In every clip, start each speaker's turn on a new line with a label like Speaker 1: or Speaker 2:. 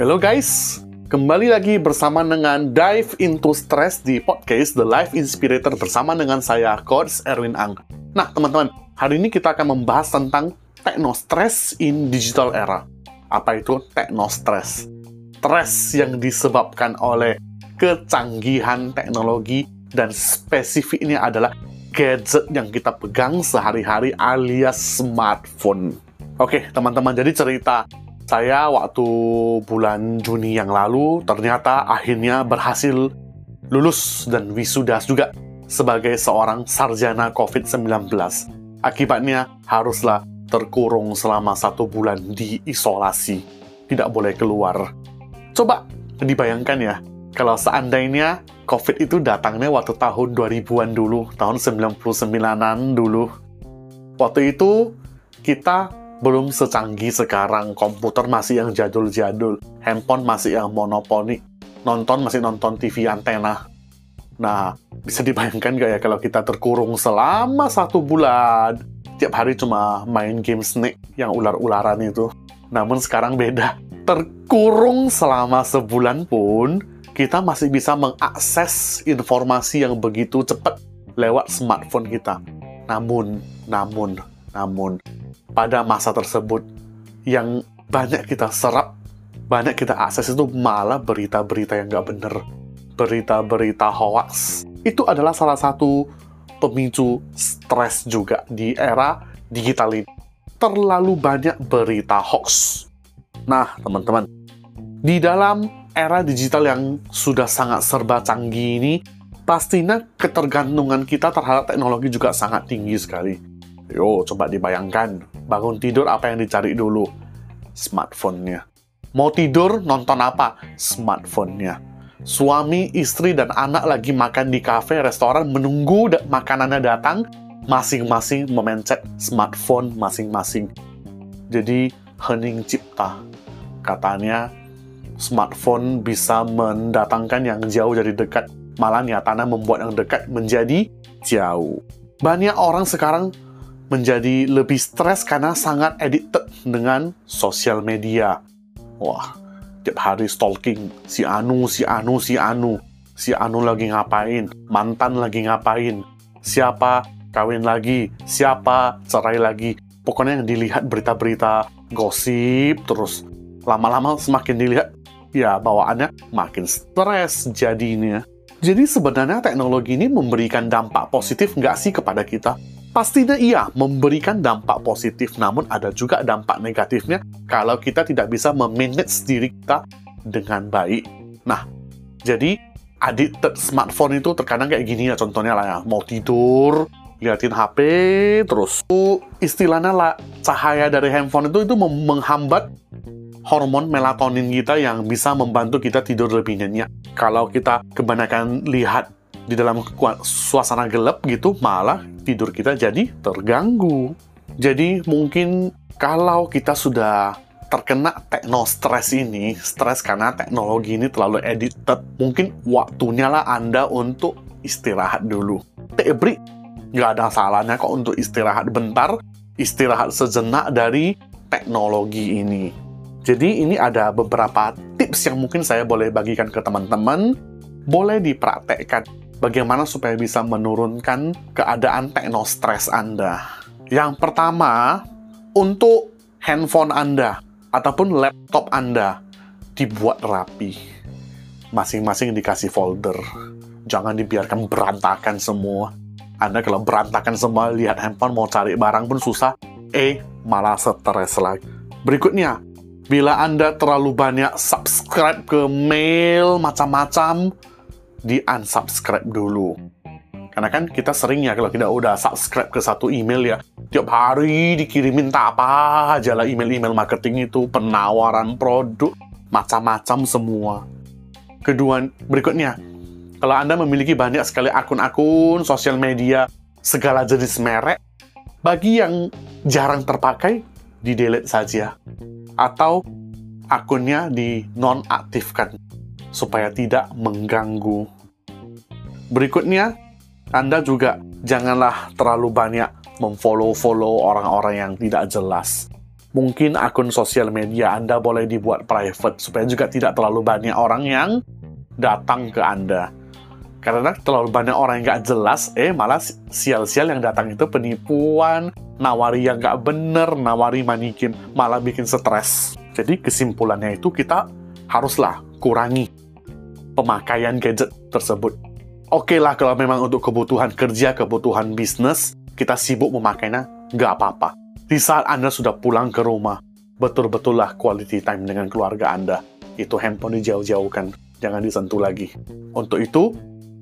Speaker 1: Hello guys, kembali lagi bersama dengan Dive into Stress di podcast The Life Inspirator bersama dengan saya, Coach Erwin Ang. Nah, teman-teman, hari ini kita akan membahas tentang techno-stress in digital era. Apa itu techno-stress? Stress yang disebabkan oleh kecanggihan teknologi dan spesifiknya adalah gadget yang kita pegang sehari-hari alias smartphone. Oke, teman-teman, jadi cerita saya waktu bulan Juni yang lalu ternyata akhirnya berhasil lulus dan wisuda juga sebagai seorang sarjana COVID-19. Akibatnya haruslah terkurung selama satu bulan di isolasi. Tidak boleh keluar. Coba dibayangkan ya, kalau seandainya COVID itu datangnya waktu tahun 2000-an dulu, tahun 99-an dulu. Waktu itu kita belum secanggih sekarang, komputer masih yang jadul-jadul, handphone masih yang monoponi, nonton masih nonton TV antena. Nah, bisa dibayangkan gak ya kalau kita terkurung selama satu bulan, tiap hari cuma main game Snake yang ular-ularan itu. Namun sekarang beda, terkurung selama sebulan pun, kita masih bisa mengakses informasi yang begitu cepat lewat smartphone kita. Namun, namun, namun, pada masa tersebut yang banyak kita serap, banyak kita akses itu malah berita-berita yang nggak bener, berita-berita hoax. Itu adalah salah satu pemicu stres juga di era digital ini. Terlalu banyak berita hoax. Nah, teman-teman, di dalam era digital yang sudah sangat serba canggih ini, pastinya ketergantungan kita terhadap teknologi juga sangat tinggi sekali. Yo, coba dibayangkan, bangun tidur apa yang dicari dulu? Smartphone-nya. Mau tidur, nonton apa? Smartphone-nya. Suami, istri, dan anak lagi makan di kafe, restoran, menunggu makanannya datang, masing-masing memencet smartphone masing-masing. Jadi, hening cipta. Katanya, smartphone bisa mendatangkan yang jauh dari dekat, malah nyatanya membuat yang dekat menjadi jauh. Banyak orang sekarang menjadi lebih stres karena sangat addicted dengan sosial media. Wah, tiap hari stalking si Anu, si Anu, si Anu. Si Anu lagi ngapain, mantan lagi ngapain, siapa kawin lagi, siapa cerai lagi. Pokoknya yang dilihat berita-berita gosip terus lama-lama semakin dilihat ya bawaannya makin stres jadinya. Jadi sebenarnya teknologi ini memberikan dampak positif nggak sih kepada kita? Pastinya iya, memberikan dampak positif, namun ada juga dampak negatifnya kalau kita tidak bisa memanage diri kita dengan baik. Nah, jadi addicted smartphone itu terkadang kayak gini ya contohnya lah ya, mau tidur, liatin HP, terus istilahnya lah cahaya dari handphone itu itu menghambat hormon melatonin kita yang bisa membantu kita tidur lebih nyenyak. Kalau kita kebanyakan lihat di dalam suasana gelap gitu, malah tidur kita jadi terganggu. Jadi mungkin kalau kita sudah terkena tekno stres ini, stres karena teknologi ini terlalu edited, mungkin waktunya lah Anda untuk istirahat dulu. Tebri, nggak ada salahnya kok untuk istirahat bentar, istirahat sejenak dari teknologi ini. Jadi ini ada beberapa tips yang mungkin saya boleh bagikan ke teman-teman, boleh dipraktekkan bagaimana supaya bisa menurunkan keadaan teknostres Anda. Yang pertama, untuk handphone Anda ataupun laptop Anda dibuat rapi. Masing-masing dikasih folder. Jangan dibiarkan berantakan semua. Anda kalau berantakan semua lihat handphone mau cari barang pun susah, eh malah stres lagi. Berikutnya, bila Anda terlalu banyak subscribe ke mail macam-macam, di unsubscribe dulu. Karena kan kita sering ya kalau kita udah subscribe ke satu email ya, tiap hari dikirimin tak apa aja lah email-email marketing itu, penawaran produk, macam-macam semua. Kedua, berikutnya, kalau Anda memiliki banyak sekali akun-akun sosial media, segala jenis merek, bagi yang jarang terpakai, di-delete saja. Atau akunnya di non-aktifkan supaya tidak mengganggu. Berikutnya, Anda juga janganlah terlalu banyak memfollow-follow orang-orang yang tidak jelas. Mungkin akun sosial media Anda boleh dibuat private supaya juga tidak terlalu banyak orang yang datang ke Anda. Karena terlalu banyak orang yang nggak jelas, eh malah sial-sial yang datang itu penipuan, nawari yang nggak bener, nawari manikin, malah bikin stres. Jadi kesimpulannya itu kita haruslah kurangi pemakaian gadget tersebut. Oke lah kalau memang untuk kebutuhan kerja, kebutuhan bisnis, kita sibuk memakainya, nggak apa-apa di saat Anda sudah pulang ke rumah, betul-betullah quality time dengan keluarga Anda. Itu handphone dijauh-jauhkan, jangan disentuh lagi. Untuk itu,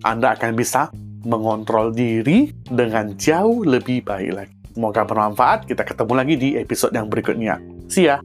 Speaker 1: Anda akan bisa mengontrol diri dengan jauh lebih baik lagi. Semoga bermanfaat, kita ketemu lagi di episode yang berikutnya. See ya!